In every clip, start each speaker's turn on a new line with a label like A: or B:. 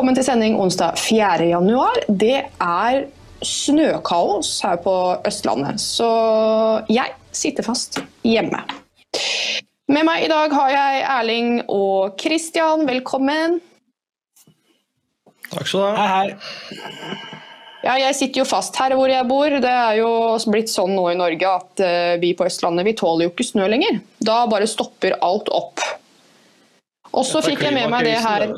A: Velkommen til sending onsdag 4. januar. Det er snøkaos her på Østlandet, så jeg sitter fast hjemme. Med meg i dag har jeg Erling og Kristian. Velkommen.
B: Takk skal du ha.
C: Hei, hei.
A: Ja, jeg sitter jo fast her hvor jeg bor. Det er jo blitt sånn nå i Norge at eh, vi på Østlandet vi tåler jo ikke snø lenger. Da bare stopper alt opp. Og så fikk jeg med meg det her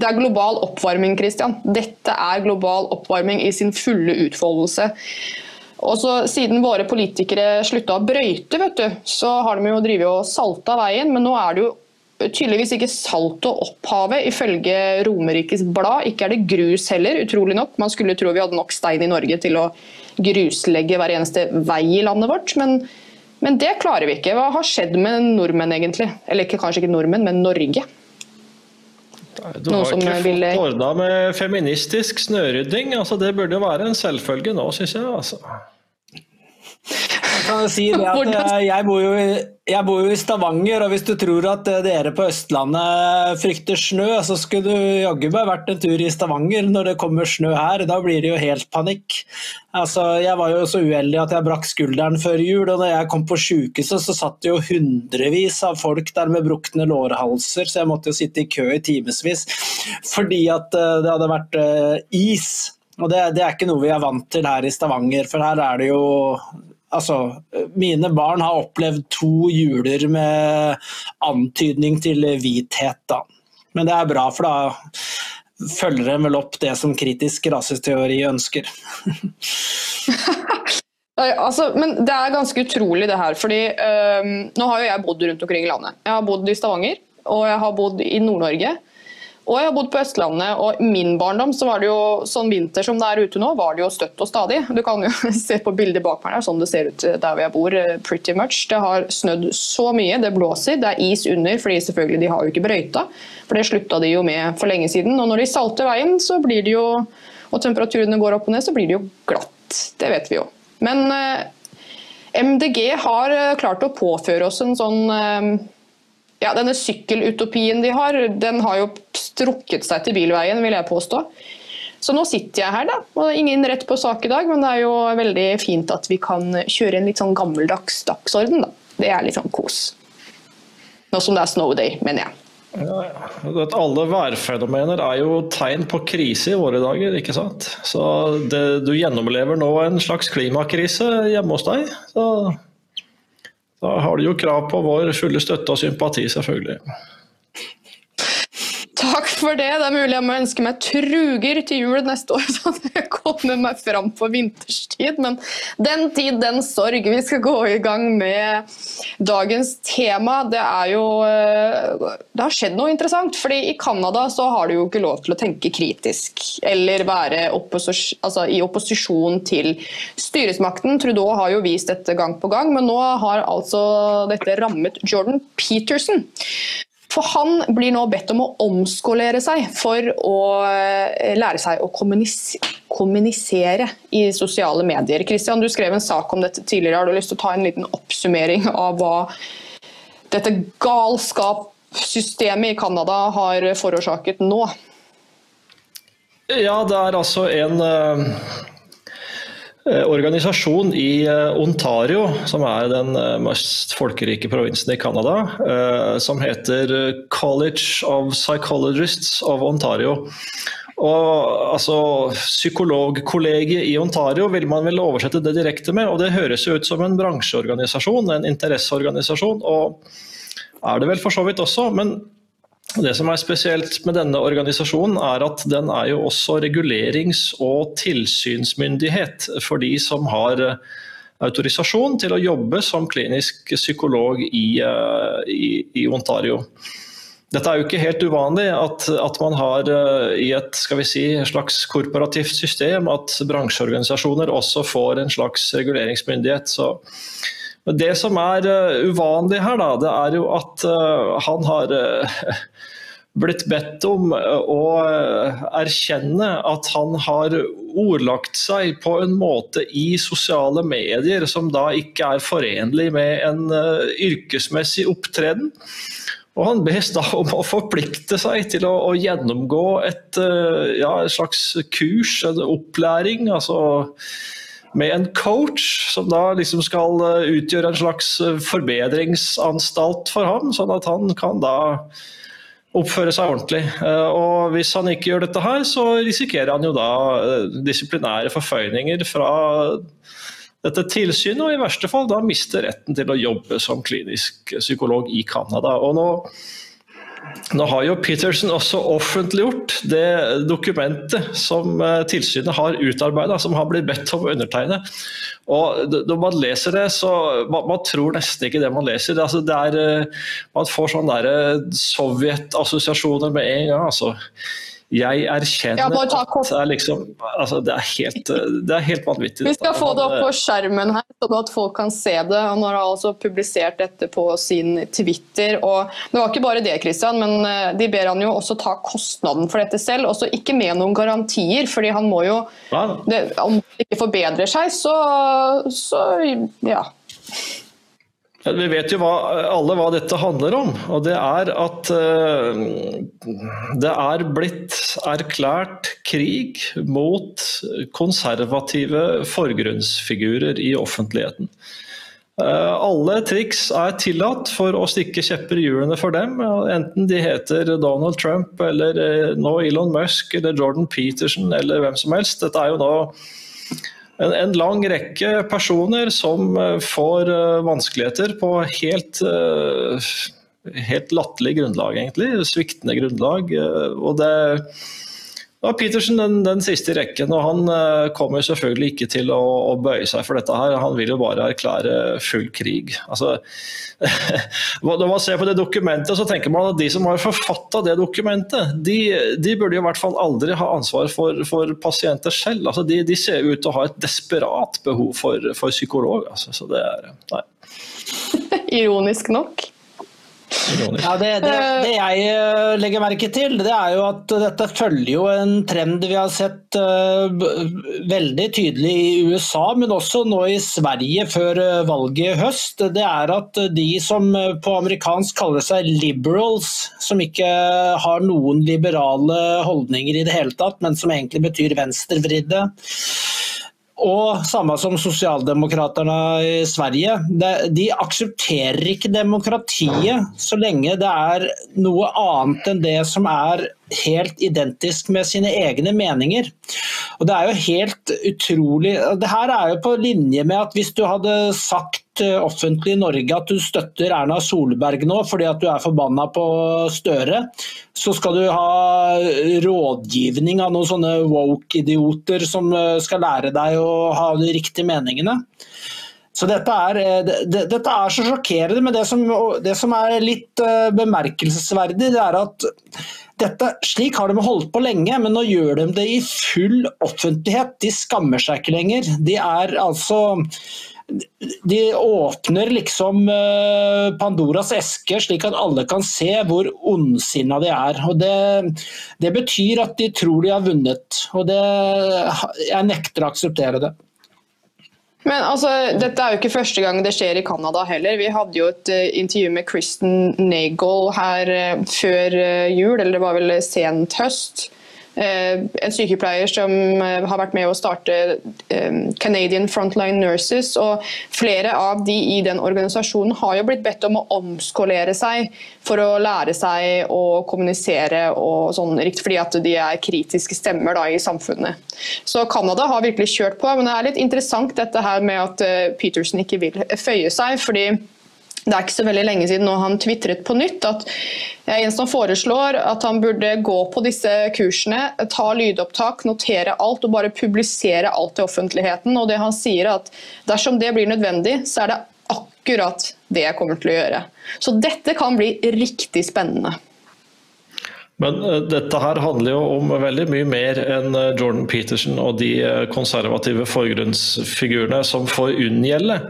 A: Det er global oppvarming, Christian. Dette er global oppvarming i sin fulle utfoldelse. Og så Siden våre politikere slutta å brøyte, vet du, så har de jo drevet og salta veien. Men nå er det jo tydeligvis ikke salt og opphavet, ifølge Romerikes Blad. Ikke er det grus heller, utrolig nok. Man skulle tro vi hadde nok stein i Norge til å gruslegge hver eneste vei i landet vårt. men men det klarer vi ikke. Hva har skjedd med nordmenn, egentlig? Eller kanskje ikke nordmenn, men Norge?
B: Du
A: Noe
B: har ikke fått ordna med feministisk snørydding. Altså, det burde være en selvfølge nå, syns jeg. Altså.
C: Jeg kan jo si det at eh, jeg bor, jo i, jeg bor jo i Stavanger, og hvis du tror at eh, dere på Østlandet frykter snø, så skulle du jaggu meg vært en tur i Stavanger når det kommer snø her. Da blir det jo helt panikk. Altså, jeg var jo så uheldig at jeg brakk skulderen før jul, og når jeg kom på sykehuset, så satt det jo hundrevis av folk der med brukne lårhalser, så jeg måtte jo sitte i kø i timevis fordi at eh, det hadde vært is. Og det, det er ikke noe vi er vant til her i Stavanger, for her er det jo Altså, mine barn har opplevd to juler med antydning til hvithet, da. Men det er bra, for da følger de vel opp det som kritisk rasesteori ønsker.
A: Altså, men det er ganske utrolig det her. fordi øhm, Nå har jo jeg bodd rundt omkring i landet. Jeg har bodd i Stavanger, og jeg har bodd i Nord-Norge. Og jeg har bodd på Østlandet, og i min barndom så var det jo sånn vinter som det er ute nå, var det jo støtt og stadig. Du kan jo se på bildet bak meg, sånn det ser ut der hvor jeg bor. eh, pretty much. Det har snødd så mye, det blåser, det er is under, fordi selvfølgelig de har jo ikke brøyta. For det slutta de jo med for lenge siden. Og når de salter veien, så blir det jo, og temperaturene går opp og ned, så blir det jo glatt. Det vet vi jo. Men eh, MDG har eh, klart å påføre oss en sånn eh, ja, Denne sykkelutopien de har, den har jo strukket seg til bilveien, vil jeg påstå. Så nå sitter jeg her, da. og Ingen rett på sak i dag, men det er jo veldig fint at vi kan kjøre en litt sånn gammeldags dagsorden. da. Det er litt sånn kos. Nå som det er snow day, mener jeg.
B: Ja, ja. Du vet, Alle værfenomener er jo tegn på krise i våre dager, ikke sant. Så det, du gjennomlever nå en slags klimakrise hjemme hos deg. Så da har du jo krav på vår fulle støtte og sympati, selvfølgelig.
A: Takk for det. Det er mulig jeg må ønske meg truger til jul neste år, så jeg kommer meg fram på vinterstid. Men den tid, den sorg. Vi skal gå i gang med dagens tema. Det er jo eh, Det har skjedd noe interessant. fordi i Canada så har du jo ikke lov til å tenke kritisk eller være opposis altså, i opposisjon til styresmakten. Trudeau har jo vist dette gang på gang, men nå har altså dette rammet Jordan Peterson. For han blir nå bedt om å omskolere seg for å eh, lære seg å kommunis kommunisere i sosiale medier. Kristian, du skrev en sak om dette tidligere. Har du lyst til å ta en liten oppsummering av hva dette galskapssystemet i Canada har forårsaket nå?
B: Ja, det er altså en eh, organisasjon i eh, Ontario, som er den eh, mest folkerike provinsen i Canada, eh, som heter eh, College of Psychologists of Ontario. Og altså, Psykologkollegiet i Ontario vil man vel oversette det direkte med, og det høres jo ut som en bransjeorganisasjon, en interesseorganisasjon, og er det vel for så vidt også. men det som er spesielt med denne organisasjonen, er at den er jo også regulerings- og tilsynsmyndighet for de som har eh, autorisasjon til å jobbe som klinisk psykolog i, eh, i, i Ontario. Dette er jo ikke helt uvanlig at, at man har eh, i et si, slags korporativt system at bransjeorganisasjoner også får en slags reguleringsmyndighet. Så det som er uvanlig her, da, det er jo at han har blitt bedt om å erkjenne at han har ordlagt seg på en måte i sosiale medier som da ikke er forenlig med en yrkesmessig opptreden. Og Han bes da om å forplikte seg til å, å gjennomgå et ja, slags kurs, en opplæring. altså med en coach som da liksom skal utgjøre en slags forbedringsanstalt for ham, sånn at han kan da oppføre seg ordentlig. Og Hvis han ikke gjør dette her, så risikerer han jo da disiplinære forføyninger fra dette tilsynet, og i verste fall da mister retten til å jobbe som klinisk psykolog i Canada. Og nå, nå har jo Peterson også offentliggjort det dokumentet som eh, tilsynet har utarbeida, som han blir bedt om å undertegne. Og Når man leser det, så man, man tror nesten ikke det man leser. Altså, det er, eh, man får sånne eh, Sovjet-assosiasjoner med en gang. altså jeg erkjenner ja, at det er, liksom, altså det, er helt, det er helt vanvittig.
A: Vi skal få det opp på skjermen her, sånn at folk kan se det. Han har altså publisert dette på sin Twitter. og Det var ikke bare det, Christian, men eh, de ber han jo også ta kostnaden for dette selv. Også ikke med noen garantier, fordi han må jo det, Om det ikke forbedrer seg, så, så ja.
B: Vi vet jo hva, alle hva dette handler om. og Det er at uh, det er blitt erklært krig mot konservative forgrunnsfigurer i offentligheten. Uh, alle triks er tillatt for å stikke kjepper i hjulene for dem, enten de heter Donald Trump eller uh, nå Elon Musk eller Jordan Peterson eller hvem som helst. Dette er jo nå en, en, lang rekke personer som eh, får uh, vanskeligheter på helt, uh, helt latterlig grunnlag, egentlig. Sviktende grunnlag. Og det var Petersen den, den, siste i rekken, og han uh, kommer selvfølgelig ikke til å, å, bøye seg for dette. her. Han vil jo bare erklære full krig. Altså, når man ser på det dokumentet, så tenker man at de som har forfatta det dokumentet, de, de, burde i hvert fall aldri ha ansvar for, for pasienter selv. Altså, de, de, ser ut til å ha et desperat behov for, for psykolog. Altså, så det er Nei.
A: Ironisk nok.
C: Ja, det, det, det, jeg eh, legger merke til, det er jo at dette følger jo en trend vi har sett uh, veldig tydelig i USA, men også nå i Sverige før uh, valget i høst. Det er at de som på amerikansk kaller seg liberals, som ikke har noen liberale holdninger i det hele tatt, men som egentlig betyr venstrevridde, og samme som sosialdemokraterne i Sverige. De aksepterer ikke demokratiet så lenge det er noe annet enn det som er helt identisk med sine egne meninger. Og Det er jo helt utrolig Det her er jo på linje med at hvis du hadde sagt Eh, offentlig i Norge at du støtter Erna Solberg nå fordi at du er forbanna på Støre, så skal du ha rådgivning av noen sånne woke-idioter som eh, skal lære deg å ha de riktige meningene. Så dette er, eh, det, dette er så sjokkerende, men det som, det som er litt bemerkelsesverdig, det er at dette, slik har de holdt på lenge, men nå gjør de det i full offentlighet. De skammer seg ikke lenger. De er altså de åpner liksom eh, Pandoras eske, slik at alle kan se hvor ondsinna de er. Og det, det, betyr at de tror de har vunnet. Og det, jeg nekter å akseptere det.
A: Men altså, Dette er jo ikke første gang det skjer i Canada heller. Vi hadde jo et uh, intervju med Kristen Nagel her uh, før uh, jul, eller det var vel sent høst. Eh, en sykepleier som eh, har vært med å starte eh, Canadian Frontline Nurses. og Flere av de i den organisasjonen har jo blitt bedt om å omskolere seg for å lære seg å kommunisere og sånn, fordi at de er kritiske stemmer da, i samfunnet. Så Canada har virkelig kjørt på, men det er litt interessant dette her med at Peterson ikke vil føye seg. fordi det er ikke så veldig lenge siden nå han tvitret på nytt at Jensson foreslår at han burde gå på disse kursene, ta lydopptak, notere alt og bare publisere alt til offentligheten. Og det han sier er at dersom det blir nødvendig, så er det akkurat det jeg kommer til å gjøre. Så dette kan bli riktig spennende.
B: Men uh, dette her handler jo om veldig mye mer enn uh, Jordan Peterson og de konservative forgrunnsfigurene som får unngjelde.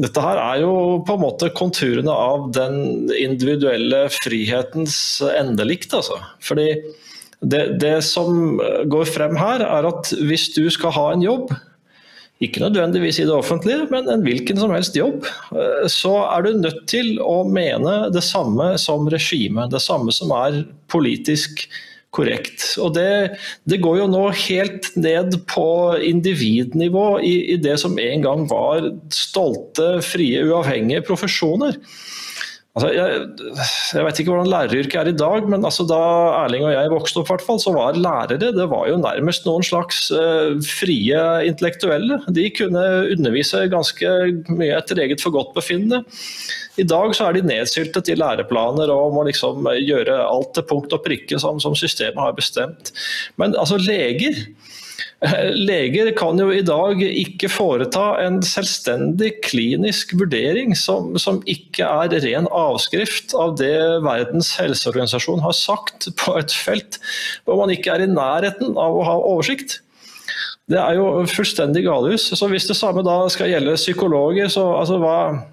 B: Dette her er jo på en måte konturene av den individuelle frihetens endelikt. Altså. Fordi det, det, som går frem her, er at hvis du skal ha en jobb ikke nødvendigvis i det offentlige, men en hvilken som helst jobb, eh, så er du nødt til å mene det samme som regimet. Det samme som er politisk korrekt. Og det, det, går jo nå helt ned på individnivå i, i det som en gang var stolte, frie, uavhengige profesjoner. Altså, jeg, jeg, vet ikke hvordan læreryrket er i dag, men altså, da Erling og jeg vokste opp, fall, så var lærere det var jo nærmest noen slags uh, frie intellektuelle. De kunne undervise ganske mye etter eget forgodtbefinnende. I dag så er de nedsyltet i læreplaner og må liksom gjøre alt til punkt og prikke som, som systemet har bestemt. Men altså, leger Leger kan jo i dag ikke foreta en selvstendig klinisk vurdering som, som, ikke er ren avskrift av det Verdens helseorganisasjon har sagt på et felt hvor man ikke er i nærheten av å ha oversikt. Det er jo fullstendig galehus. Så hvis det samme da skal gjelde psykologer, så altså hva Eh,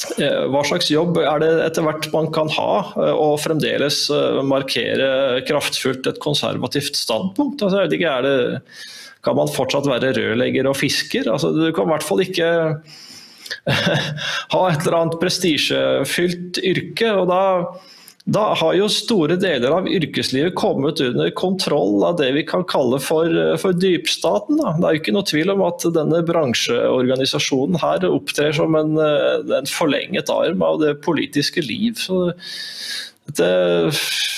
B: hva slags jobb er det etter hvert man kan ha, eh, og fremdeles eh, markere kraftfullt et konservativt standpunkt? Altså, jeg vet ikke, det, kan man fortsatt være rørlegger og fisker? Altså, du kan i hvert fall ikke ha et eller annet prestisjefylt yrke. og da da har jo store deler av yrkeslivet kommet under kontroll av det vi kan kalle for, for dypstaten. Da. Det er jo ikke noe tvil om at denne bransjeorganisasjonen her opptrer som en, en forlenget arm av det politiske liv. Så det,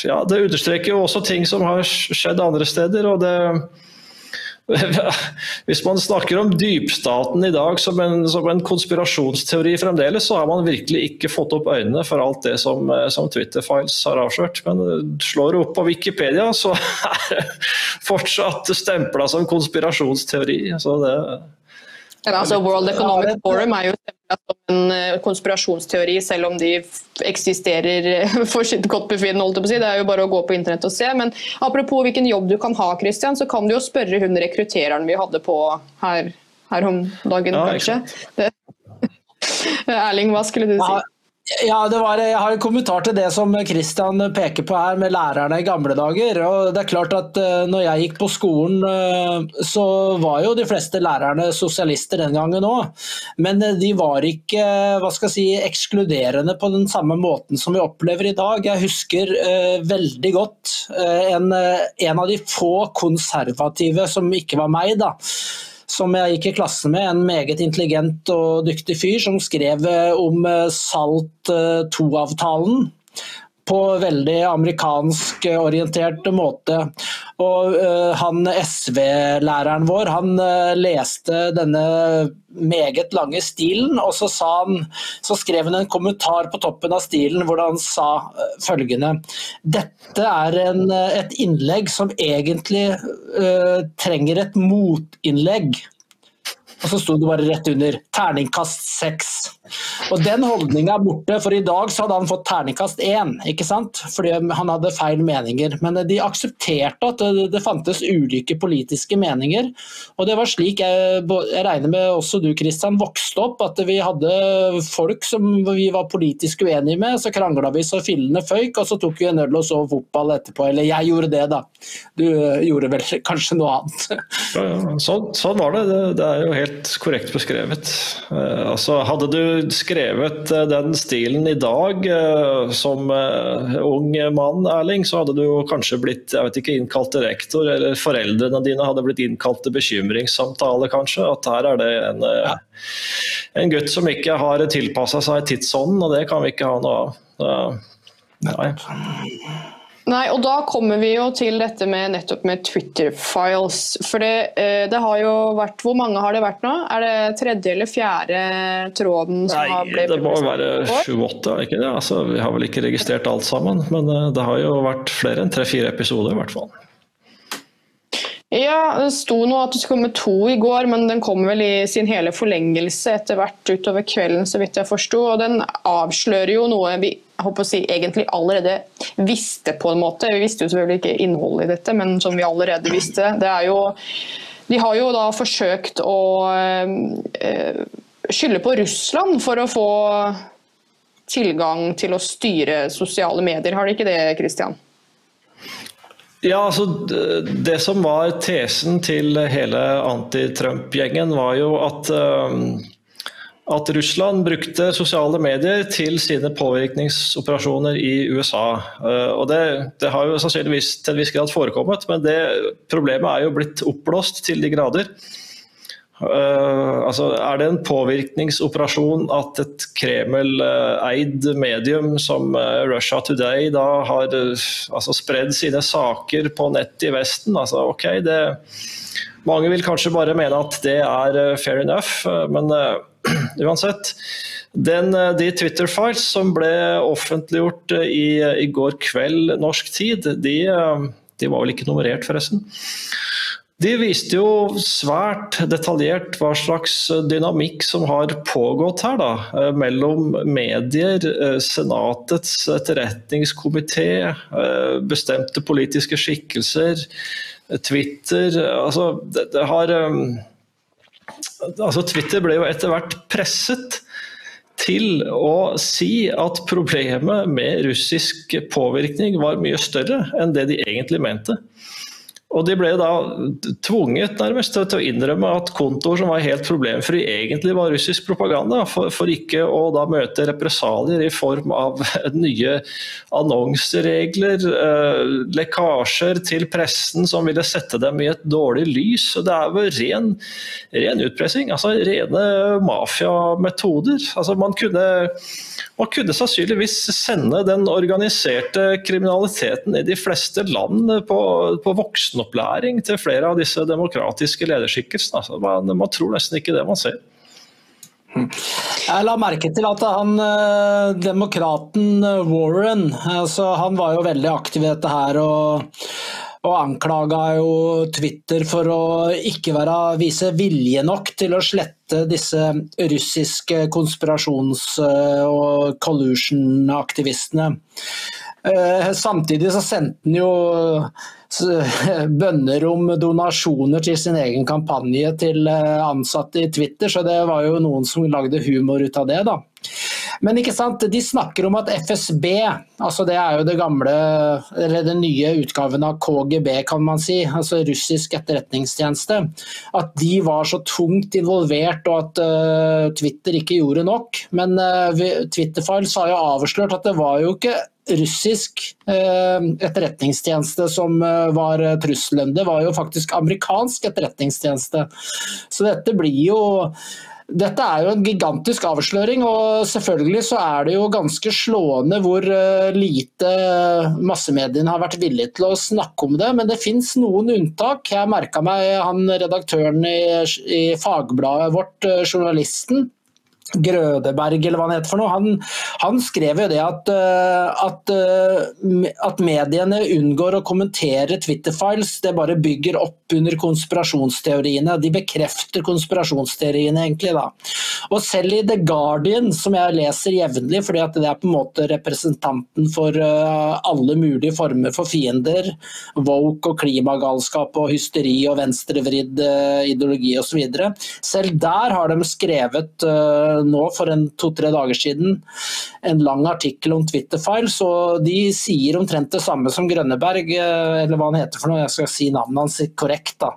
B: ja, det understreker jo også ting som har skjedd andre steder. og det Hvis man snakker om dypstaten i dag som en, som en, konspirasjonsteori fremdeles, så har man virkelig ikke fått opp øynene for alt det som, som Twitter-files har avslørt. Men slår du opp på Wikipedia, så er det fortsatt stempla som konspirasjonsteori. Så det
A: ja, altså World Economic Forum er jo som en eh, konspirasjonsteori, selv om de eksisterer eh, for sitt godt befinnende. Si. Det er jo bare å gå på internett og se. Men apropos hvilken jobb du kan ha, Christian, så kan du jo spørre hun rekruttereren vi hadde på her, her om dagen, ja, kanskje. Det, Erling, hva skulle du si?
C: Ja, var, Jeg har en kommentar til det som Kristian peker på her med lærerne i gamle dager. og det er klart at uh, når jeg gikk på skolen, uh, så var jo de fleste lærerne sosialister den gangen òg. Men uh, de var ikke hva skal jeg si, ekskluderende på den samme måten som vi opplever i dag. Jeg husker veldig godt en, en av de få konservative som ikke var meg. da som jeg gikk i klasse med, en meget intelligent og dyktig fyr, som skrev eh, om eh, Salt 2-avtalen eh, på veldig amerikansk orientert måte. Og uh, han SV-læreren vår han uh, leste denne meget lange stilen, og så, han, så, skrev han en kommentar på toppen av stilen hvor han sa uh, følgende Dette er en, et innlegg som egentlig trenger et motinnlegg. Og så sto det bare rett under 'terningkast seks'. Og den holdninga er borte, for i dag så hadde han fått terningkast én, ikke sant? Fordi han hadde feil meninger. Men de aksepterte at det, fantes ulike politiske meninger. Og det var slik jeg, jeg regner med også du Kristian vokste opp, at vi hadde folk som vi var politisk uenige med, så krangla vi så fillene føyk, og så tok vi en øl og så fotball etterpå. Eller jeg gjorde det, da. Du gjorde vel kanskje noe annet.
B: Ja, ja. Sånn, sånn var det. det. det. er jo helt helt korrekt beskrevet. Eh, altså, hadde du skrevet uh, den stilen i dag uh, som ung mann, Erling, så hadde du kanskje blitt jeg vet ikke, innkalt til rektor, eller foreldrene dine hadde blitt innkalt til bekymringssamtale, kanskje. At her er det en, ja. en gutt som ikke har tilpassa seg tidsånden, og det kan vi ikke ha noe av. Nei.
A: Nei, og da kommer vi jo til dette med nettopp med Twitter-files. For det, eh, det, har jo vært Hvor mange har det vært nå? Er det tredje eller fjerde tråden som
B: Nei,
A: har blitt Nei,
B: Det må jo være sju-åtte, ikke det? Altså, vi har vel ikke registrert alt sammen. Men eh, det har jo vært flere enn tre-fire episoder, i hvert fall.
A: Ja, Det sto nå at det skulle komme to i går, men den kom vel i sin hele forlengelse etter hvert utover kvelden, så vidt jeg forsto. Og den avslører jo noe vi jeg håper å si, egentlig allerede visste, på en måte. Vi visste jo selvfølgelig ikke innholdet i dette, men som vi allerede visste. Det er jo, de har jo da forsøkt å øh, skylde på Russland for å få tilgang til å styre sosiale medier. Har de ikke det, Kristian?
B: Ja, altså Det som var tesen til hele anti-Trump-gjengen, var jo at, at Russland brukte sosiale medier til sine påvirkningsoperasjoner i USA. Og det, det har jo sannsynligvis til en viss grad forekommet, men det problemet er jo blitt oppblåst til de grader. Uh, altså, er det en påvirkningsoperasjon at et Kreml-eid medium som uh, Russia Today da har uh, altså spredd sine saker på nett i Vesten? Altså, ok, det, mange vil kanskje bare mene at det er fair enough, men uansett. Den, de Twitter-files som ble offentliggjort i, i, går kveld norsk tid, de, de var vel ikke nummerert, forresten. De viste jo svært detaljert hva slags dynamikk som har pågått her, da, eh, mellom medier, eh, Senatets etterretningskomité, eh, bestemte politiske skikkelser, Twitter altså, det, det har, altså, Twitter ble jo etter hvert presset til å si at problemet med russisk påvirkning var mye større enn det de egentlig mente. Og de ble da tvunget nærmest til å innrømme at kontoer som var helt problemfri, egentlig var russisk propaganda, for, for ikke å da møte represalier i form av nye annonseregler, eh, lekkasjer til pressen som ville sette dem i et dårlig lys. Det er jo ren, ren utpressing, altså rene mafiametoder. Altså man kunne man kunne sannsynligvis sende den organiserte kriminaliteten i de fleste land på, på voksenopplæring til flere av disse demokratiske lederskikkelsene. Altså, man, man, tror nesten ikke det man ser.
C: Jeg la merke til at han, eh, demokraten Warren altså, han var jo veldig aktiv i dette her. og og anklaga jo Twitter for å ikke være, vise vilje nok til å slette disse russiske konspirasjons- og collusion-aktivistene. Eh, samtidig så sendte han jo bønner om donasjoner til sin egen kampanje til eh, ansatte i Twitter, så det var jo noen som lagde humor ut av det, da. Men ikke sant, de snakker om at FSB, altså det er jo det gamle, eller den nye utgaven av KGB, kan man si, altså russisk etterretningstjeneste, at de var så tungt involvert og at uh, Twitter ikke gjorde nok. Men uh, Twitter-Files har jo avslørt at det var jo ikke russisk eh, etterretningstjeneste som eh, var trusselen. Det var jo faktisk amerikansk etterretningstjeneste. Så dette blir jo dette er jo en gigantisk avsløring, og selvfølgelig så er det jo ganske slående hvor eh, lite massemediene har vært villige til å snakke om det. Men det fins noen unntak. Jeg merka meg han redaktøren i, i fagbladet vårt, eh, journalisten, Grødeberg, eller hva han heter for noe, han, han skrev jo det at, eh, at, eh, at, mediene unngår å kommentere Twitter-files. Det bare bygger opp under konspirasjonsteoriene. De bekrefter konspirasjonsteoriene, egentlig. da. Og selv i The Guardian, som jeg leser jevnlig, fordi at det er på en måte representanten for eh, alle mulige former for fiender, woke og klimagalskap og hysteri og venstrevridd ideologi osv. Selv der har de skrevet nå for en to-tre dager siden en lang artikkel om Twitter-files, og de sier omtrent det samme som Grønneberg, eh, eller hva han heter for noe, jeg skal si navnet hans korrekt. da.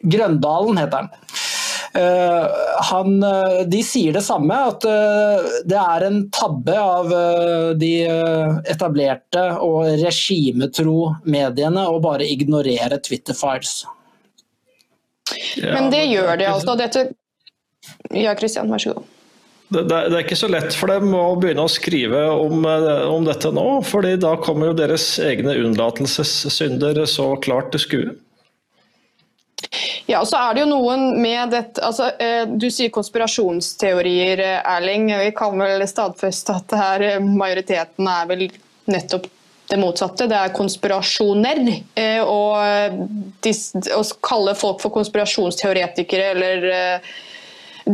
C: Grøndalen heter han. Uh, han, uh, de sier det samme, at uh, det er en tabbe av de etablerte og regimetro mediene å bare ignorere Twitter-files.
A: Ja, Men det gjør de altså. Dette ja, Kristian, vær så god.
B: Det, det, er ikke så lett for dem å begynne å skrive om, eh, om dette nå, fordi da kommer jo deres egne unnlatelsessynder så klart til skue.
A: Ja, og så er det jo noen med dette altså, eh, Du sier konspirasjonsteorier, Erling. Vi kan vel stadfeste at her, eh, majoriteten er vel nettopp det motsatte. Det er konspirasjoner. Og å kalle folk for konspirasjonsteoretikere eller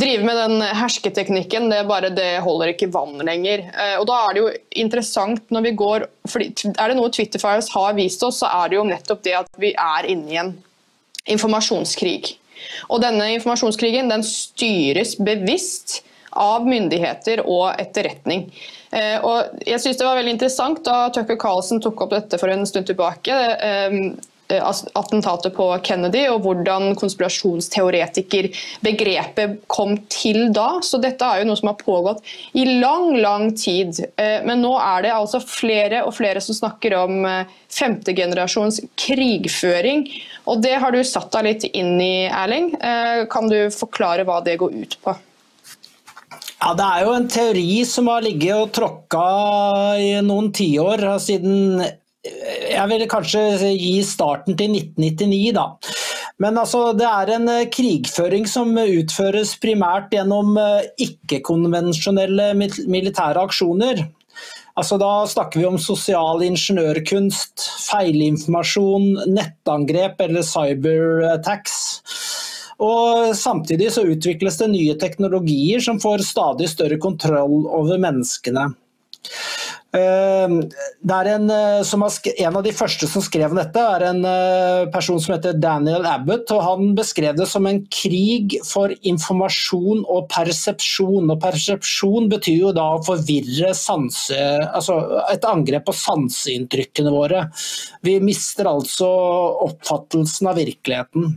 A: drive med den hersketeknikken, det, bare, det holder ikke vann lenger. Eh, og da Er det jo interessant når vi går, fordi er det noe Twitter-files har vist oss, så er det jo nettopp det at vi er inne i en informasjonskrig. Og denne informasjonskrigen den styres bevisst av myndigheter og etterretning. Eh, og jeg synes Det var veldig interessant da Tucker Carlsen tok opp dette for en stund tilbake. Eh, attentatet på Kennedy, og hvordan konspirasjonsteoretikerbegrepet kom til da. Så dette er jo noe som har pågått i lang, lang tid. Eh, men nå er det altså flere og flere som snakker om eh, femtegenerasjons krigføring. Og det har du satt deg litt inn i, Erling. Kan du forklare hva det går ut på?
C: Ja, Det er jo en teori som har ligget og tråkka i noen tiår, siden jeg vil kanskje gi starten til 1999, da. Men altså, det er en eh, krigføring som utføres primært gjennom eh, ikke-konvensjonelle militære aksjoner. Altså, da snakker vi om sosial ingeniørkunst, feilinformasjon, nettangrep eller cyberattacks. Og Samtidig så utvikles det nye teknologier som får stadig større kontroll over menneskene. Ehm, det er en, eh, en, av de første som skrev dette, er en eh, person som heter Daniel Abbott. og Han beskrev det som en krig for informasjon og persepsjon. og Persepsjon betyr jo da å forvirre sanse, altså et angrep på sanseinntrykkene våre. Vi mister altså oppfattelsen av virkeligheten.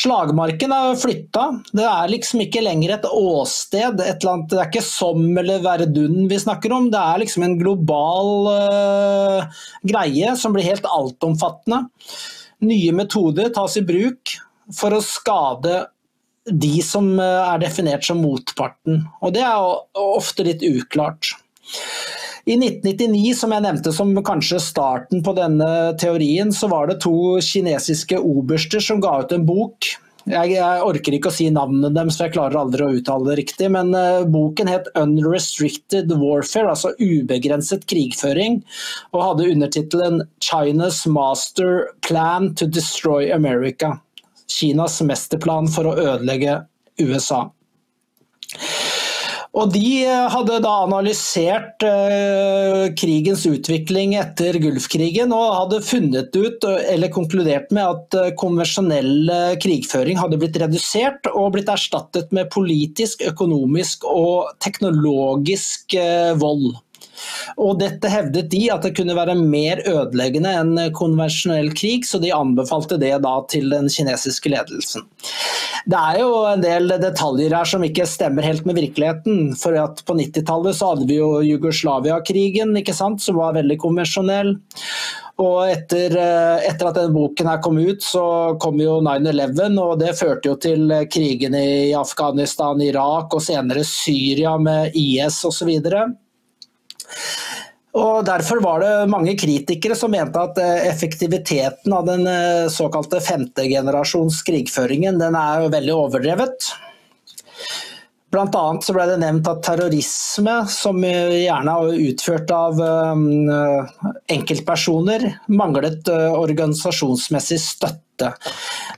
C: Slagmarken er flytta. Det er liksom ikke lenger et åsted. Et annet, det er ikke Som eller Verdun vi snakker om. Det er liksom en global uh, greie som blir helt altomfattende. Nye metoder tas i bruk for å skade de som eh, er definert som motparten. Og det er ofte litt uklart. I 1999, som jeg nevnte som kanskje starten på denne teorien, så var det to kinesiske oberster som ga ut en bok. Jeg, jeg orker ikke å si navnene deres, for jeg klarer aldri å uttale det riktig. Men uh, boken het 'Unrestricted Warfare', altså ubegrenset krigføring. Og hadde undertittelen 'China's Master Plan to Destroy America'. Kinas mesterplan for å ødelegge USA. Og De eh, hadde da analysert uh, krigens utvikling etter Gulfkrigen og hadde funnet ut, eller konkludert med at konvensjonell krigføring hadde blitt redusert og blitt erstattet med politisk, økonomisk og teknologisk vold. Og dette hevdet de at det kunne være mer ødeleggende enn konvensjonell krig, så de anbefalte det da til den kinesiske ledelsen. Det er jo en del detaljer her som ikke stemmer helt med virkeligheten. For at på 90-tallet så hadde vi jo Jugoslavia-krigen, ikke sant, som var veldig konvensjonell. Og etter, eh, etter, at denne boken her kom ut, så kom jo 9-11, og det førte jo til krigene i Afghanistan, Irak og senere Syria med IS osv. Og Derfor var det mange kritikere som mente at eh, effektiviteten av den eh, såkalte femtegenerasjons krigføringen den er veldig overdrevet. Blant annet ble det nevnt at terrorisme, som gjerne er utført av enkeltpersoner, manglet eh, organisasjonsmessig støtte.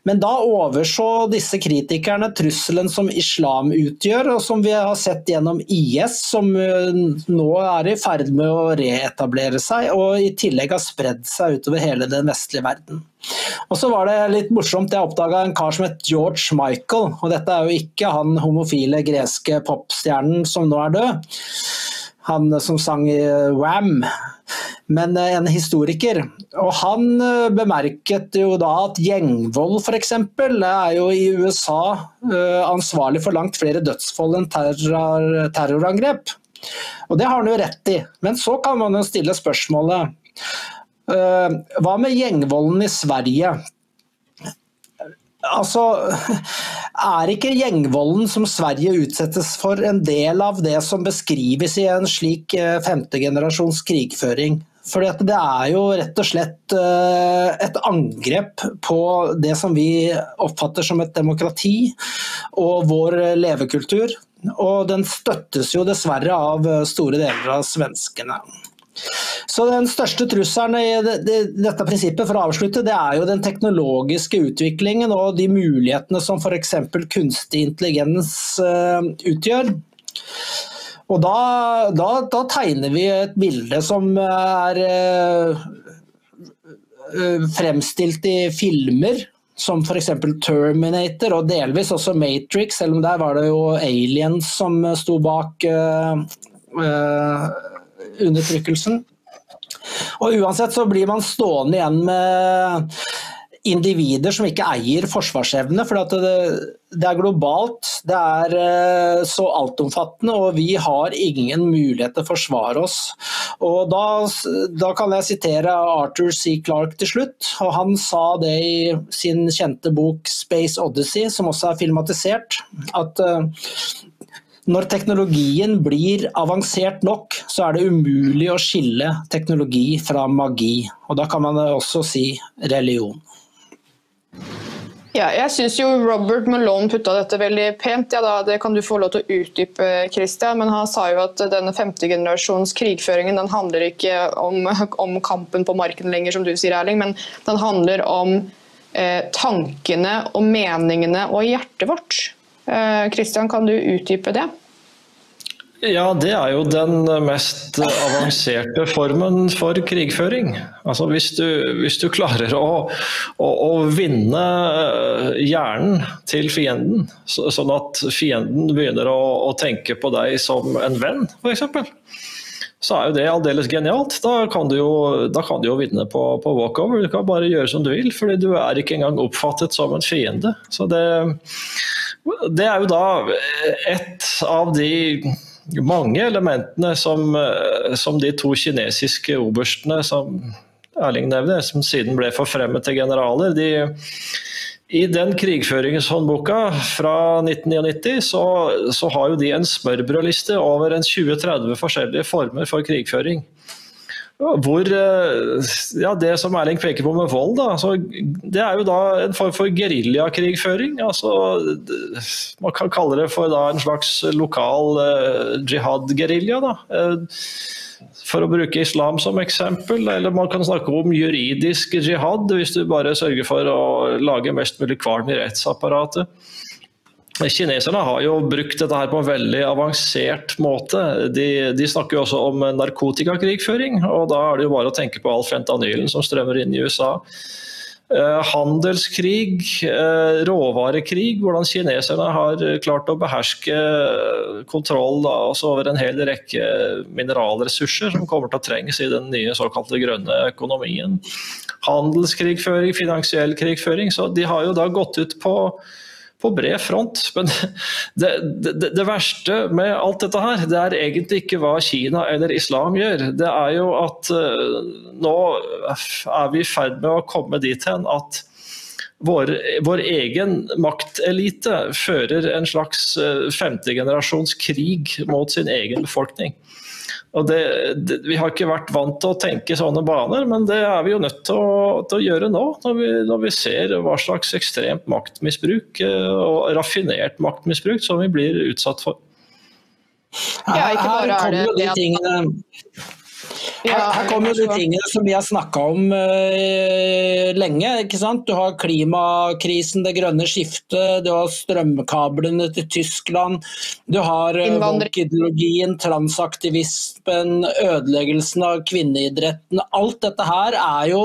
C: Men da overså disse kritikerne trusselen som islam utgjør, og som vi har sett gjennom IS, som eh, nå er i ferd med å reetablere seg, og i tillegg har spredd seg utover hele den vestlige verden. Og så var det litt morsomt, jeg oppdaga en kar som het George Michael. Og dette er jo ikke han homofile greske popstjernen som nå er død. Han som sang i Wam men eh, en historiker. Og han eh, bemerket jo da at gjengvold f.eks. er jo i USA eh, ansvarlig for langt flere dødsfall enn terror, terrorangrep. Og det har han jo rett i. Men så kan man jo stille spørsmålet hva med gjengvolden i Sverige? Altså, er ikke gjengvolden som Sverige utsettes for en del av det som beskrives i en slik femtegenerasjons krigføring? For det er jo rett og slett eh, et angrep på det som vi oppfatter som et demokrati og vår levekultur. Og den støttes jo dessverre av store deler av svenskene. Så Den største trusselen i dette prinsippet for å avslutte, det er jo den teknologiske utviklingen og de mulighetene som f.eks. kunstig intelligens eh, utgjør. Og da, da, da, tegner vi et bilde som er uh, fremstilt i filmer som f.eks. Terminator og delvis også Matrix, selv om der var det jo aliens som sto bak uh, uh, undertrykkelsen. Og Uansett så blir man stående igjen med individer som ikke eier forsvarsevne. For det, det, er globalt, det er eh, så altomfattende, og vi har ingen mulighet til å forsvare oss. Og da, da, kan jeg sitere Arthur C. Clarke til slutt. og Han sa det i sin kjente bok 'Space Odyssey', som også er filmatisert. at uh, når teknologien blir avansert nok, så er det umulig å skille teknologi fra magi. Og da kan man også si religion.
A: Ja, jeg syns jo Robert Malone putta dette veldig pent. Ja, da, det kan du få lov til å utdype, Christian. Men han sa jo at denne femtegenerasjons krigføringen den handler ikke om, om, kampen på marken lenger, som du sier, Erling, men den handler om eh, tankene og meningene og hjertet vårt. Eh, Christian, kan du utdype det?
B: Ja, det er jo den mest avanserte formen for krigføring. Altså hvis du, hvis du klarer å, å, å, vinne eh, hjernen til fienden, så, sånn at fienden begynner å, å, tenke på deg som en venn, f.eks. Så er jo det aldeles genialt. Da kan du jo, kan du jo vinne på, på, walkover. Du kan bare gjøre som du vil, fordi du er ikke engang oppfattet som en fiende. Så det, det er jo da et av de mange elementene som, eh, som de to kinesiske oberstene som Erling nevner, som siden ble forfremmet til generaler. de i den krigføringshåndboka fra 1999 så, så har jo de en smørbrødliste over en 20-30 forskjellige former for krigføring. Hvor eh, ja, Det som Erling peker på med vold, da, altså, det er jo da en form for geriljakrigføring. Altså, man kan kalle det for da, en slags lokal eh, jihad-gerilja. Uh, for å bruke islam som eksempel. Eller man kan snakke om juridisk jihad, hvis du bare sørger for å lage mest mulig kvalm i rettsapparatet. Kineserne har jo brukt dette her på en veldig avansert måte. De, de snakker jo også om narkotikakrigføring, og da er det jo bare å tenke på all fentanylen som strømmer inn i USA. Eh, handelskrig, eh, råvarekrig, hvordan kineserne har klart å beherske kontroll da, over en hel rekke mineralressurser som kommer til å trenges i den nye såkalte grønne økonomien. Handelskrigføring, finansiell krigføring. Så de har jo da gått ut på på bred front. Men det, det, det, verste med alt dette her, det er egentlig ikke hva Kina eller islam gjør. Det er jo at uh, nå er vi i ferd med å komme dit hen at vår, vår, egen maktelite fører en slags uh, femtegenerasjons krig mot sin egen befolkning. Og det, det, vi har ikke vært vant til å tenke sånne baner, men det er vi jo nødt til å, til å gjøre nå. Når vi, når vi, ser hva slags ekstremt maktmisbruk eh, og raffinert maktmisbruk som vi blir utsatt for.
C: Ja, ikke bare er det, det at her, her kommer de tingene som vi har snakka om uh, lenge. ikke sant? Du har klimakrisen, det grønne skiftet, du har strømkablene til Tyskland. Du har uh, ideologien, transaktivismen, ødeleggelsen av kvinneidretten. Alt dette her er jo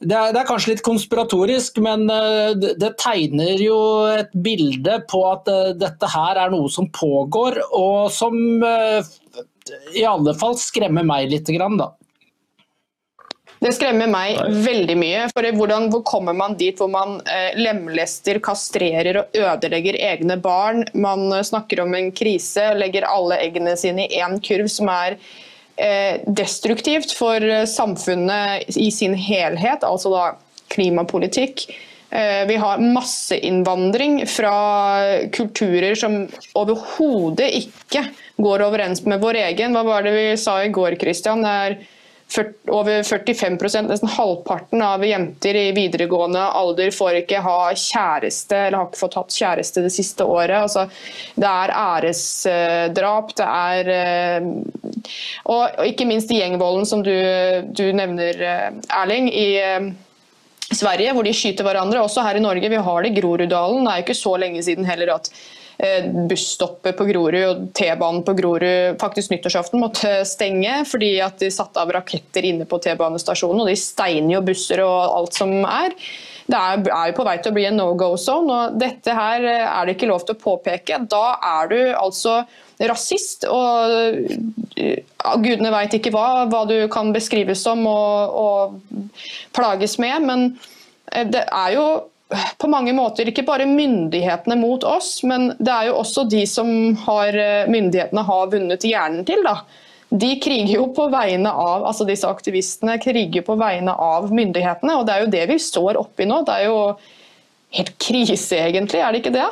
C: det er, det er, kanskje litt konspiratorisk, men uh, det, tegner jo et bilde på at dette her er noe som pågår, og som i alle fall skremmer meg litt. Da.
A: Det skremmer meg veldig mye. for hvordan, Hvor kommer man dit hvor man eh, lemlester, kastrerer og ødelegger egne barn? Man eh, snakker om en krise, legger alle eggene sine i én kurv, som er eh, destruktivt for eh, samfunnet i sin helhet, altså da klimapolitikk. Eh, vi har masseinnvandring fra kulturer som overhodet ikke går overens med vår egen. Hva var det vi sa i går, Christian? Det er over 45% nesten halvparten av jenter i videregående alder får ikke ha kjæreste, eller har ikke fått hatt kjæreste det siste året. Altså, det er æresdrap, det er eh, Og ikke minst gjengvolden som du, du nevner, eh, Erling. i Sverige, hvor de skyter hverandre. Også her i Norge. Vi har det i Groruddalen. Det er jo ikke så lenge siden heller at eh, busstoppet på Grorud og T-banen på Grorud faktisk nyttårsaften måtte stenge fordi at de satte av raketter inne på T-banestasjonen. Og de steiner jo busser og alt som er. det er, er jo på vei til å bli en no go zone. og Dette her er det ikke lov til å påpeke. Da er du altså rasist, og uh, gudene veit ikke hva, hva du kan beskrives som og, og plages med. Men det er jo på mange måter ikke bare myndighetene mot oss, men det er jo også de som har, myndighetene har vunnet hjernen til. da de kriger jo på vegne av altså disse aktivistene kriger på vegne av myndighetene. og Det er jo det vi står oppi nå. Det er jo helt krise, egentlig. Er det ikke det?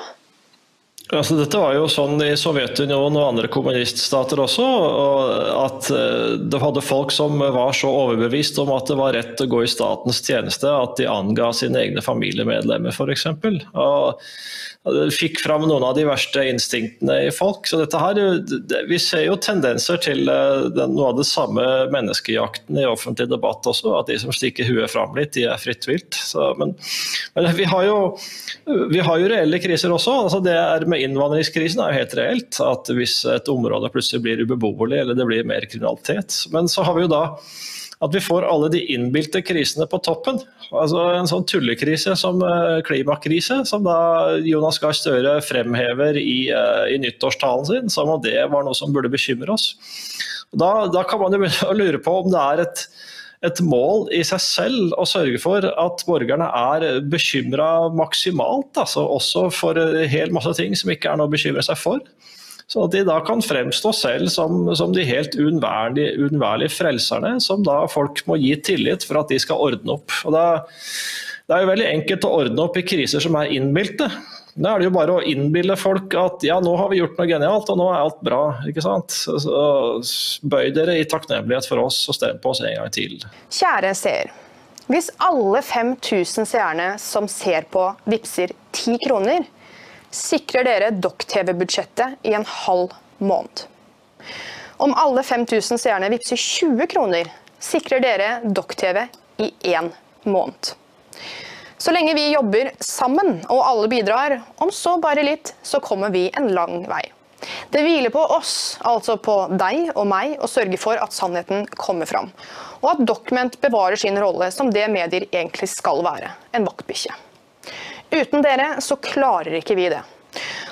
B: Altså, dette var jo sånn i Sovjetunionen og andre kommuniststater også. At eh, det hadde folk som var så overbevist om at det var rett å gå i statens tjeneste at de anga sine egne familiemedlemmer, f.eks fikk fram noen av de verste instinktene i folk. Så dette her, Vi ser jo tendenser til eh, noe av det samme menneskejakten i offentlig debatt også. At de som stikker huet fram litt, de er fritt vilt. Så, men, men vi, har jo, vi, har jo, reelle kriser også. altså det er med Innvandringskrisen er jo helt reelt. At hvis et område plutselig blir ubeboelig eller det blir mer kriminalitet. Men så har vi jo da at vi får alle de innbilte krisene på toppen. Altså En sånn tullekrise som eh, klimakrise, som da Jonas Gahr Støre fremhever i, eh, i, nyttårstalen sin, som om det var noe som burde bekymre oss. Da, da kan man jo begynne å lure på om det er et, et mål i seg selv å sørge for at borgerne er bekymra maksimalt, altså også for en hel masse ting som ikke er noe å bekymre seg for. Så at de da kan fremstå selv som, som de helt uunnværlige frelserne, som da folk må gi tillit for at de skal ordne opp. Og da, det er jo veldig enkelt å ordne opp i kriser som er innbilte. Da er det jo bare å innbille folk at ja, nå har vi gjort noe genialt, og nå er alt bra. ikke sant? Så bøy dere i takknemlighet for oss, og stem på oss en gang til.
D: Kjære seer. Hvis alle 5000 seerne som ser på, vippser 10 kroner, sikrer dere Dokk-TV-budsjettet i en halv måned. Om alle 5000 seerne vippser 20 kroner, sikrer dere Dokk-TV i én måned. Så lenge vi jobber sammen og alle bidrar, om så bare litt, så kommer vi en lang vei. Det hviler på oss, altså på deg og meg, å sørge for at sannheten kommer fram. Og at Document bevarer sin rolle som det medier egentlig skal være, en vaktbikkje. Uten dere så klarer ikke vi det.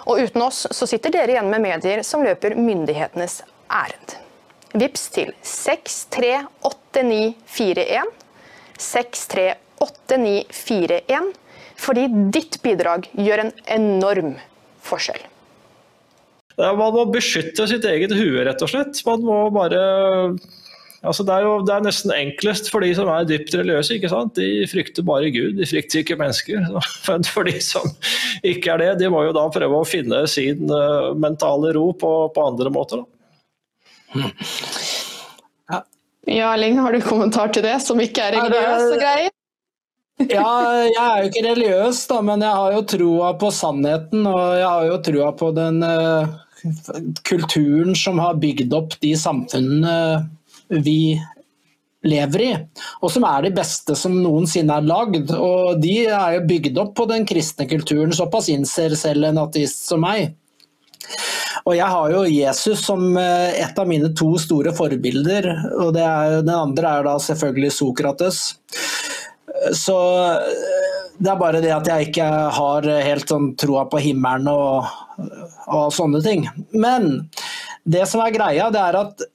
D: Og uten oss så sitter dere igjen med medier som løper myndighetenes ærend. Vips til 638941. 638941. Fordi ditt bidrag gjør en enorm forskjell.
B: Man må beskytte sitt eget hue, rett og slett. Man må bare Altså det, er jo, det er nesten enklest for de som er dypt religiøse. ikke sant? De frykter bare Gud, de frykter ikke mennesker. Men for de som ikke er det, de må jo da prøve å finne sin uh, mentale ro på, på andre måter.
A: Da. Ja. ja, Erling, har du kommentar til det, som ikke er religiøs og greier?
C: ja, jeg er jo ikke religiøs, da, men jeg har jo troa på sannheten. Og jeg har jo troa på den uh, kulturen som har bygd opp de samfunnene vi lever i, og som er de beste som noensinne er lagd. Og de er jo bygd opp på den kristne kulturen, såpass innser selv en ateist som meg. Og jeg har jo Jesus som eh, et av mine to store forbilder, og er, den andre er da selvfølgelig Sokrates. Så eh, det er bare det at jeg ikke har helt sånn troa på himmelen og, og sånne ting. Men det som er greia, det er at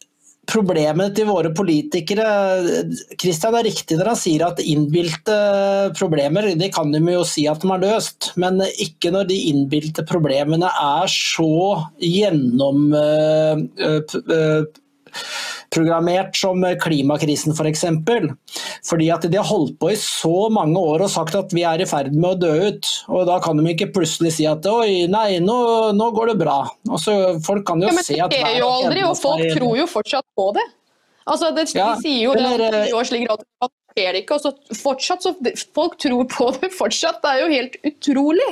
C: problemet til våre politikere Kristian er riktig når han sier at innbilte problemer de kan de jo si at de har løst, men ikke når de innbilte problemene er så gjennom uh, uh, programmert som klimakrisen f.eks. For eksempel. Fordi at de har holdt på i så mange år og sagt at vi er i ferd med å dø ut. Og da kan de ikke plutselig si at oi, nei, nå, nå går det bra. Altså, folk kan jo ja, se at
A: Det er jo aldri, og folk tror jo fortsatt på det. Altså, det, ja, de sier jo det i år slik at skjer det ikke, og så fortsatt så Folk tror på det fortsatt. Det er jo helt utrolig.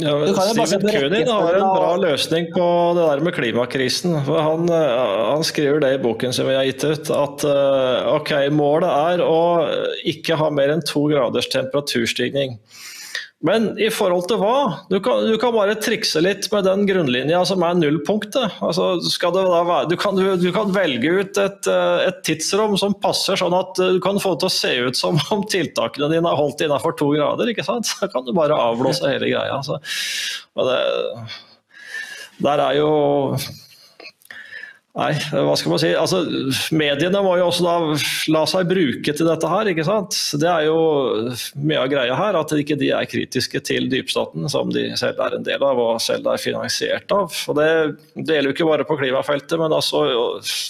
B: Ja, Steven Kunin har en bra løsning på det der med klimakrisen. Han, eh, han, skriver det i boken som vi har gitt ut, at eh, ok, målet er å ikke ha mer enn to graders temperaturstigning. Men i forhold til hva? Du kan, du kan bare trikse litt med den grunnlinja som er nullpunktet. Altså, være, du, kan, du, du, kan, velge ut et, eh, et, tidsrom som passer sånn at du kan få det til å se ut som om tiltakene dine er holdt innenfor to grader. ikke sant? Så kan du bare avblåse hele greia. Altså. Det, der er jo Nei, hva skal man si. Altså, mediene må jo også da la seg bruke til dette her. ikke sant? Det er jo mye av greia her, at ikke de er kritiske til dypstaten, som de selv er en del av og selv er finansiert av. Og Det, det gjelder jo ikke bare på klimafeltet, men altså,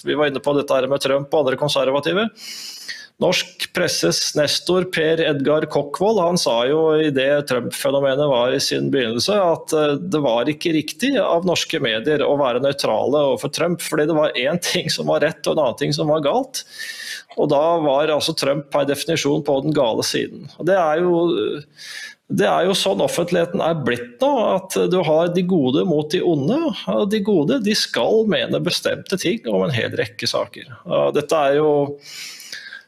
B: vi var inne på dette her med Trump og andre konservative. Norsk presses nestor Per Edgar Kokkvold han sa jo i det Trump-fenomenet var i sin begynnelse, at eh, det var ikke riktig av norske medier å være nøytrale overfor Trump. Fordi det var én ting som var rett og en annen ting som var galt. Og da var altså Trump per definisjon på den gale siden. Og det er jo det er jo sånn offentligheten er blitt nå, at du har de gode mot de onde. Og de gode de skal mene bestemte ting om en hel rekke saker. Dette er jo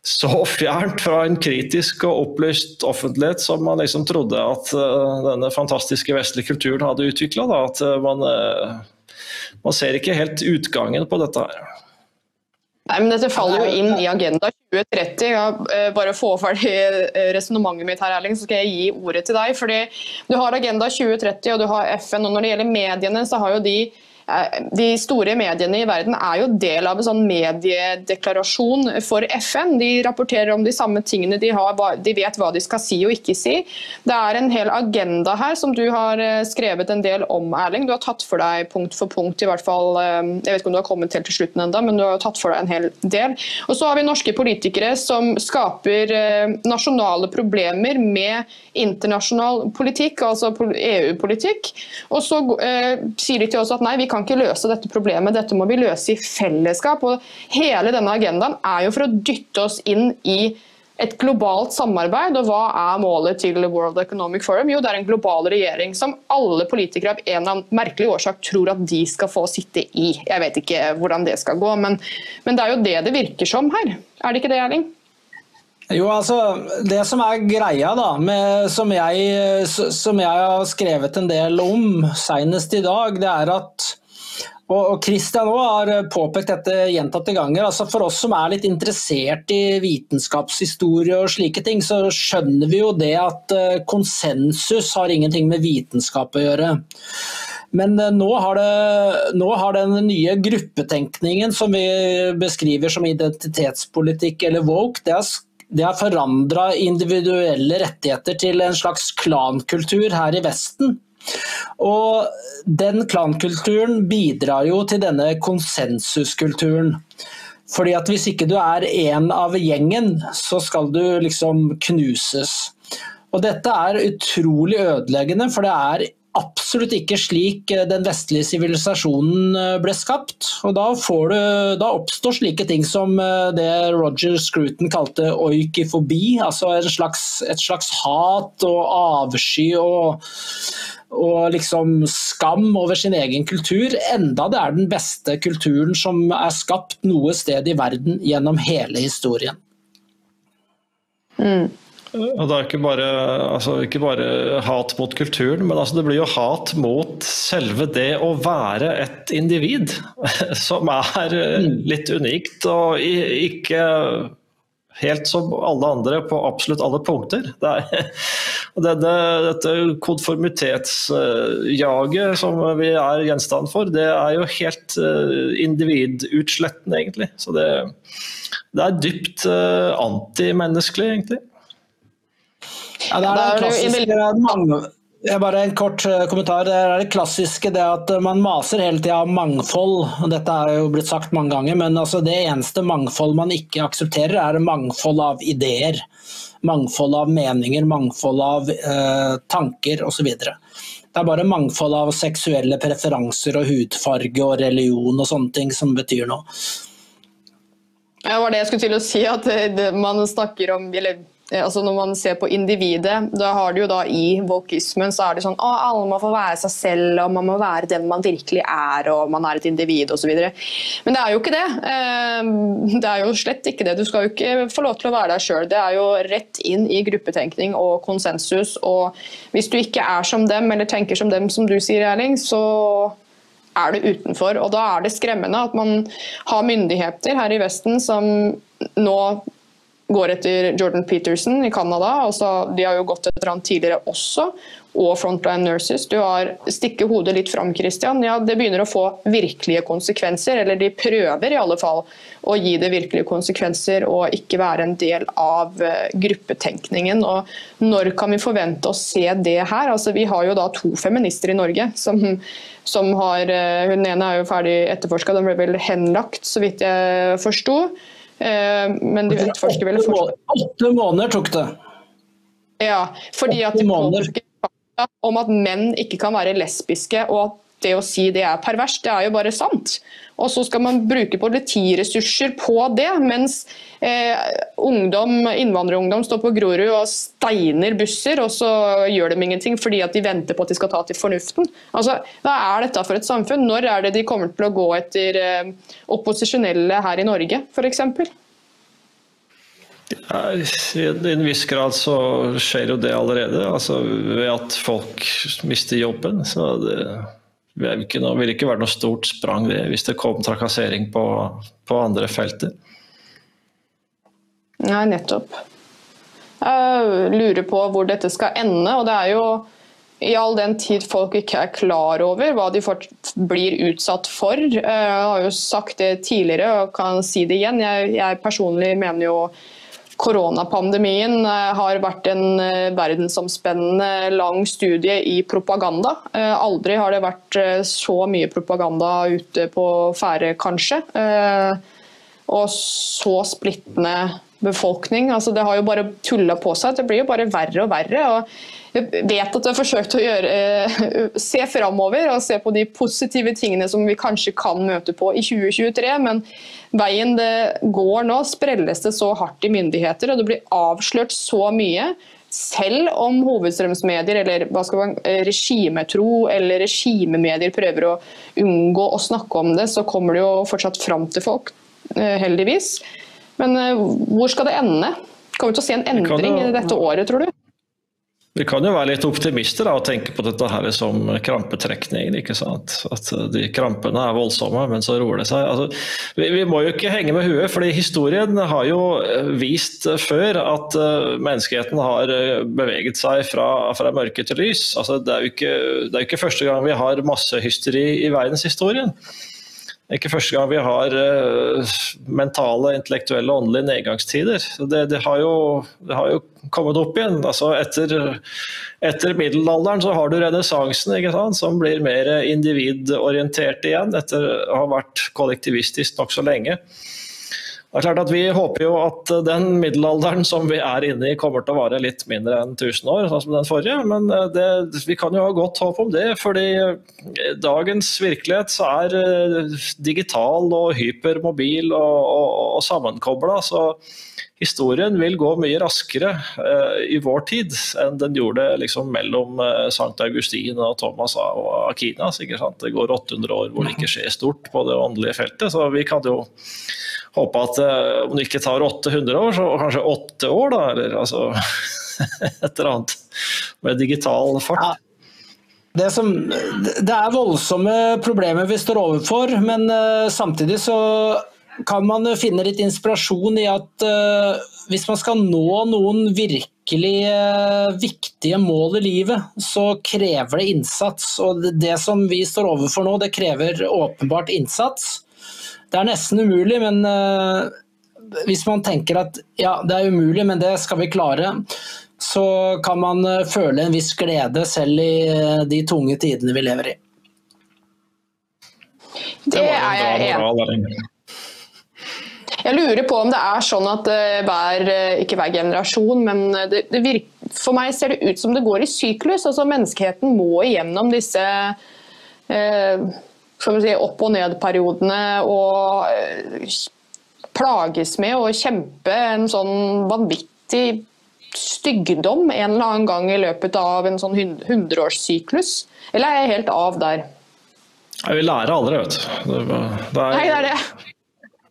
B: så fjernt fra en kritisk og opplyst offentlighet som man liksom trodde at uh, denne fantastiske vestlige kulturen hadde utvikla. At uh, man, uh, man, ser ikke helt utgangen på dette her.
A: Nei, men Dette faller jo inn i Agenda 2030. Ja, bare få ferdig resonnementet mitt her, Erling, så skal jeg gi ordet til deg. fordi Du har Agenda 2030 og du har FN, og når det gjelder mediene, så har jo de Eh, de store mediene i verden er jo del av en sånn mediedeklarasjon for FN. De rapporterer om de samme tingene. De, har, de, vet hva de skal si og ikke si. Det er en hel agenda her som du har eh, skrevet en del om, Erling. Du har tatt for deg punkt for punkt, i hvert fall. Eh, jeg vet ikke om du har kommet helt til slutten enda, men du har tatt for deg en hel del. Og så har vi norske politikere som skaper nasjonale problemer med internasjonal politikk, altså EU-politikk. Og så eh, sier de til oss at nei, vi kan ikke løse dette problemet, dette må vi løse i fellesskap. Og hele denne agendaen er jo for å dytte oss inn i et globalt samarbeid. Og hva er målet til World Economic Forum? Jo, det er en global regjering som alle politikere av en eller annen merkelig årsak tror at de skal få sitte i. Jeg vet ikke hvordan det skal gå, men, men det er jo det det virker som her. Er det ikke det, Erling?
C: Jo, altså, Det som er greia, da, med, som, jeg, som jeg har skrevet en del om senest i dag, det er at og Christian har påpekt dette gjentatte ganger. altså For oss som er litt interessert i vitenskapshistorie og slike ting, så skjønner vi jo det at eh, konsensus har ingenting med vitenskap å gjøre. Men eh, nå har, det, nå har, den nye gruppetenkningen som vi beskriver som identitetspolitikk eller woke, det har det har forandra individuelle rettigheter til en slags klankultur her i Vesten. Og den klankulturen bidrar jo til denne konsensuskulturen. Fordi at Hvis ikke du er en av gjengen, så skal du liksom knuses. Og Dette er utrolig ødeleggende, for det er absolutt ikke slik eh, den vestlige sivilisasjonen eh, ble skapt. Og da, du, da, oppstår slike ting som eh, det Roger Scruton kalte oikifobi, altså slags, et slags hat og avsky og, og liksom skam over sin egen kultur, enda det er den beste kulturen som er skapt noe sted i verden gjennom hele historien.
B: Mm. Og det er ikke bare, altså, ikke bare hat mot kulturen, men altså, det blir jo hat mot selve det å være et individ. Som er mm. litt unikt og ikke helt som alle andre på absolutt alle punkter. Det er, denne, dette konformitetsjaget som vi er gjenstand for, det er jo helt eh, individutslettende, egentlig. Så det, det er dypt eh, antimenneskelig, egentlig.
C: Ja, det er det klassiske mange, bare En kort eh, kommentar. Det er det klassiske det at man maser hele tida om mangfold. Dette er jo blitt sagt mange ganger, men altså det eneste mangfold man ikke aksepterer, er mangfold av ideer. Mangfold av meninger, mangfold av eh, tanker osv. Det er bare mangfold av seksuelle preferanser og hudfarge og religion og sånne ting som betyr noe.
A: Ja, det var det jeg skulle til å si. At man snakker om, eller altså Når man ser på individet, da har du jo da i wokismen så er det sånn at alle må få være seg selv, og man må være den man virkelig er, og man er et individ osv. Men det er jo ikke det. Eh, det er jo slett ikke det. Du skal jo ikke få lov til å være deg sjøl. Det er jo rett inn i gruppetenkning og konsensus. Og hvis du ikke er som dem, eller tenker som dem, som du sier, Erling, så er du utenfor. Og da er det skremmende at man har myndigheter her i Vesten som nå går etter Jordan Peterson i Canada. Altså, de har jo gått etter han tidligere også, og Frontline Nurses. Du har stikke hodet litt fram, Christian. Ja, det begynner å få virkelige konsekvenser, eller de prøver i alle fall å gi det virkelige konsekvenser og ikke være en del av uh, gruppetenkningen. Og når kan vi forvente å se det her? Altså, vi har jo da to feminister i Norge som, som har uh, Hun ene er jo ferdig etterforska, den ble vel henlagt, så vidt jeg forsto. Eh, men de utforsker vel fortsatt.
C: Åtte måneder tok det.
A: Ja, fordi at de påpeker om at menn ikke kan være lesbiske, og at det å si det er perverst, det er jo bare sant. Og så skal man bruke politiressurser på det, mens eh, ungdom, innvandrerungdom står på Grorud og steiner busser, og så gjør de ingenting fordi at de venter på at de skal ta til fornuften. Altså, Hva er dette for et samfunn? Når er det de kommer til å gå etter eh, opposisjonelle her i Norge, f.eks.?
B: Ja, I en viss grad så skjer jo det allerede, altså ved at folk mister jobben. så det det ville ikke, vil ikke vært noe stort sprang det hvis det kom trakassering på, på andre felter.
A: Nei, nettopp. Jeg lurer på hvor dette skal ende. og det er jo i all den tid folk ikke er klar over hva de blir utsatt for. Jeg har jo sagt det tidligere og kan si det igjen. Jeg, jeg personlig mener jo Koronapandemien eh, har vært en eh, verdensomspennende lang studie i propaganda. Eh, aldri har det vært så mye propaganda ute på ferde, kanskje. Og så splittende befolkning. Altså, det har jo bare tulla på seg. Det blir jo bare verre og verre. og jeg vet at du har forsøkt å gjøre, se framover og se på de positive tingene som vi kanskje kan møte på i 2023, men veien det går nå, sprelles det så hardt i myndigheter, og det blir avslørt så mye. Selv om hovedstrømsmedier eller man, eh, regimetro eller regimemedier prøver å unngå å snakke om det, så kommer det jo fortsatt fram til folk, eh, heldigvis. Men eh, hvor skal det ende? Kommer vi til å se en endring i dette året, tror du?
B: Vi kan jo være litt optimister da, og tenke på dette her som krampetrekning. ikke sant? At de krampene er voldsomme, men så roer det seg. Altså, vi, vi, må jo ikke henge med huet, fordi historien har jo vist før at menneskeheten har eh, beveget seg fra, fra mørke til lys. Altså, det, er jo ikke, det er jo ikke første gang vi har massehysteri i verdenshistorien. Er ikke første gang vi har uh, mentale, intellektuelle og åndelige nedgangstider. Det, det, har jo, det, har jo, kommet opp igjen. Altså etter, etter middelalderen så har du renessansen, som blir mer individorientert igjen, etter å ha vært kollektivistisk nokså lenge. Det er klart at Vi håper jo at den middelalderen som vi er inne i kommer til å vare litt mindre enn 1000 år, sånn som den forrige. Men eh, det, vi kan jo ha godt håp om det, fordi i dagens virkelighet så er eh, digital og hypermobil og, og, og sammenkobla. Så historien vil gå mye raskere uh, i vår tid enn den gjorde liksom, mellom uh, Sankt Augustin og Thomas og Akinas. Det går 800 år hvor det ikke skjer stort på det åndelige feltet. Så vi kan jo håpe at uh, om det ikke tar 800 år, så kanskje åtte år, da. Eller altså et eller annet med digital fart. Ja.
C: Det, som, det, er voldsomme problemer vi står overfor, men uh, samtidig så kan man finne litt inspirasjon i at uh, hvis man skal nå noen virkelig viktige mål i livet, så krever det innsats. Og det som vi står overfor nå, det krever åpenbart innsats. Det er nesten umulig, men uh, hvis man tenker at ja, det er umulig, men det skal vi klare, så kan man uh, føle en viss glede selv i uh, de tunge tidene vi lever i.
A: Det er jeg enig i. Jeg lurer på om det er sånn at hver, ikke hver generasjon, men det, det virker, for meg ser det ut som det går i syklus. altså Menneskeheten må igjennom disse eh, si, opp- og ned-periodene og eh, plages med å kjempe en sånn vanvittig styggdom en eller annen gang i løpet av en sånn hund- hundreårssyklus? Eller er jeg helt av der?
B: Jeg vil lære aldri, vet du. Det, det er,
A: Nei, det er det.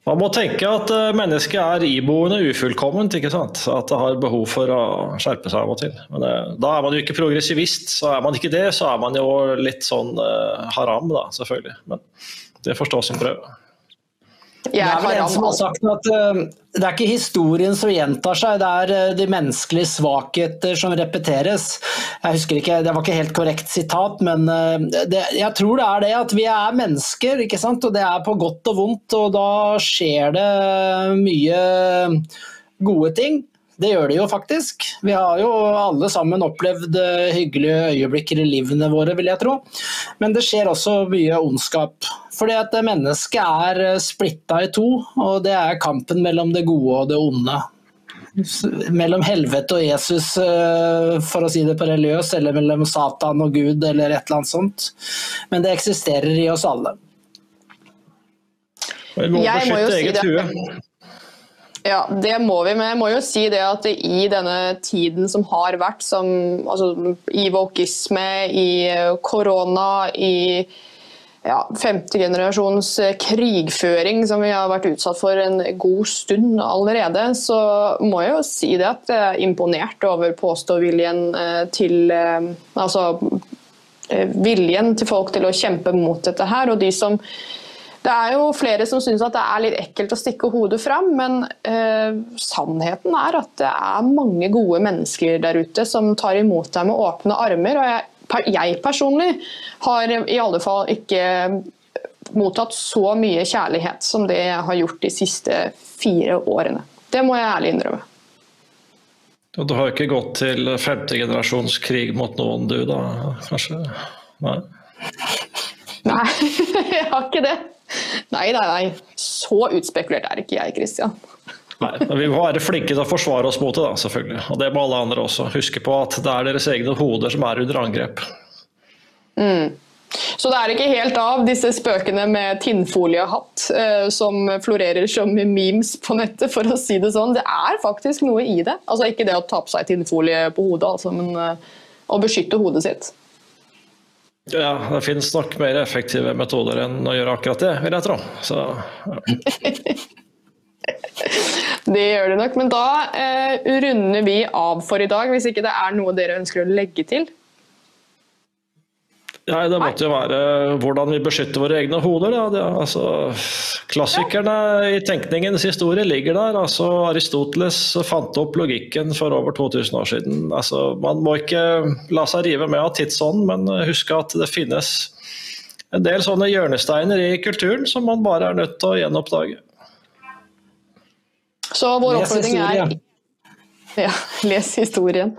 B: Man må tenke at eh, mennesket er iboende ufullkomment, ikke sant. At det har behov for å skjerpe seg av og til. Men eh, da er man jo ikke progressivist. Så er man ikke det, så er man jo litt sånn eh, haram, da, selvfølgelig. Men det får stå sin prøve.
A: Jeg
C: Det er vel en som har sagt at uh, det er ikke historien som gjentar seg, det er uh, de menneskelige svakheter som repeteres. Jeg husker ikke, Det var ikke helt korrekt sitat, men uh, det, jeg tror det er det at vi er mennesker, ikke sant? og det er på godt og vondt. Og da skjer det mye gode ting. Det gjør det jo faktisk. Vi har jo alle sammen opplevd eh, hyggelige øyeblikker i livene våre, vil jeg tro. Men det skjer også mye ondskap. Fordi at mennesket er splitta i to, og det er kampen mellom det gode og det onde. Mellom helvete og Jesus, eh, for å si det på religiøs, eller mellom Satan og Gud, eller et eller annet sånt. Men det eksisterer i oss alle.
B: Vi må
A: Jeg må jo
B: beskytte
A: si
B: eget
A: det.
B: hue.
A: Ja, det må vi, men jeg må jo si det at i denne tiden som har vært, som, altså, i wokisme, i eh, korona, i ja, femte generasjons eh, krigføring som vi har vært utsatt for en god stund allerede, så må jeg jo si det at jeg er imponert over påståviljen eh, til Altså viljen til folk til å kjempe mot dette her, og de som det er jo flere som syns at det er litt ekkelt å stikke hodet fram, men eh, sannheten er at det er mange gode mennesker der ute som tar imot deg med åpne armer. Og jeg, jeg personlig har i alle fall ikke mottatt så mye kjærlighet som det jeg har gjort de siste fire årene. Det må jeg ærlig innrømme.
B: Og Du har ikke gått til femte generasjons krig mot noen, du da? Kanskje? Nei?
A: Nei, jeg har ikke det. Nei, nei, nei. Så utspekulert er ikke jeg, Christian.
B: Nei, men Vi må være flinke til å forsvare oss mot det, da, selvfølgelig. Og det må alle andre også. Huske på at det er deres egne hoder som er under angrep.
A: Så det er ikke helt av disse spøkene med tinnfoliehatt eh, som florerer som memes på nettet, for å si det sånn. Det er faktisk noe i det. Altså Ikke det å ta på seg tinnfolie på hodet, altså, men eh, å beskytte hodet sitt.
B: Ja, det finnes nok mer effektive metoder enn å gjøre akkurat det, vil jeg tro. Så, ja.
A: Det gjør det nok, men da eh, runder vi av for i dag, hvis ikke det er noe dere ønsker å legge til.
B: Nei, det måtte jo være hvordan vi beskytter våre egne hoder. Da. Det, altså, klassikerne i tenkningens historie ligger der. Altså, Aristoteles fant opp logikken for over 2000 år siden. Altså, man må ikke la seg rive med av tidsånden, men huske at det finnes en del sånne hjørnesteiner i kulturen som man bare er nødt til å gjenoppdage.
A: Så vår oppfordring er. Ja, les historien.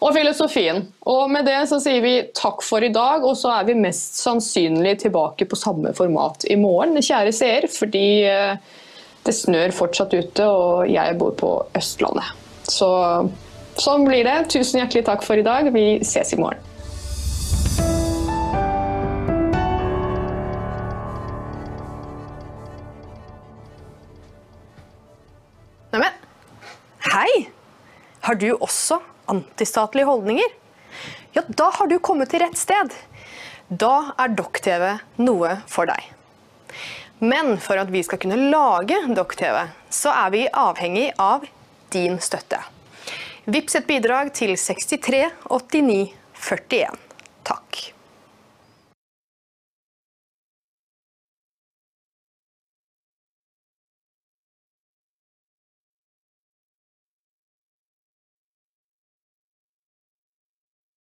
A: Og filosofien. Og med det så sier vi takk for i dag, og så er vi mest sannsynlig tilbake på samme format i morgen, kjære seer, fordi eh, det snør fortsatt ute, og jeg bor på Østlandet. Så sånn blir det. Tusen hjertelig takk for i dag. Vi ses i morgen.
D: Neimen, hei! Har du også antistatlige holdninger? Ja, da har du kommet til rett sted. Da er Dokk-TV noe for deg. Men for at vi skal kunne lage Dokk-TV, så er vi avhengig av din støtte. Vips et bidrag til 63 89 41.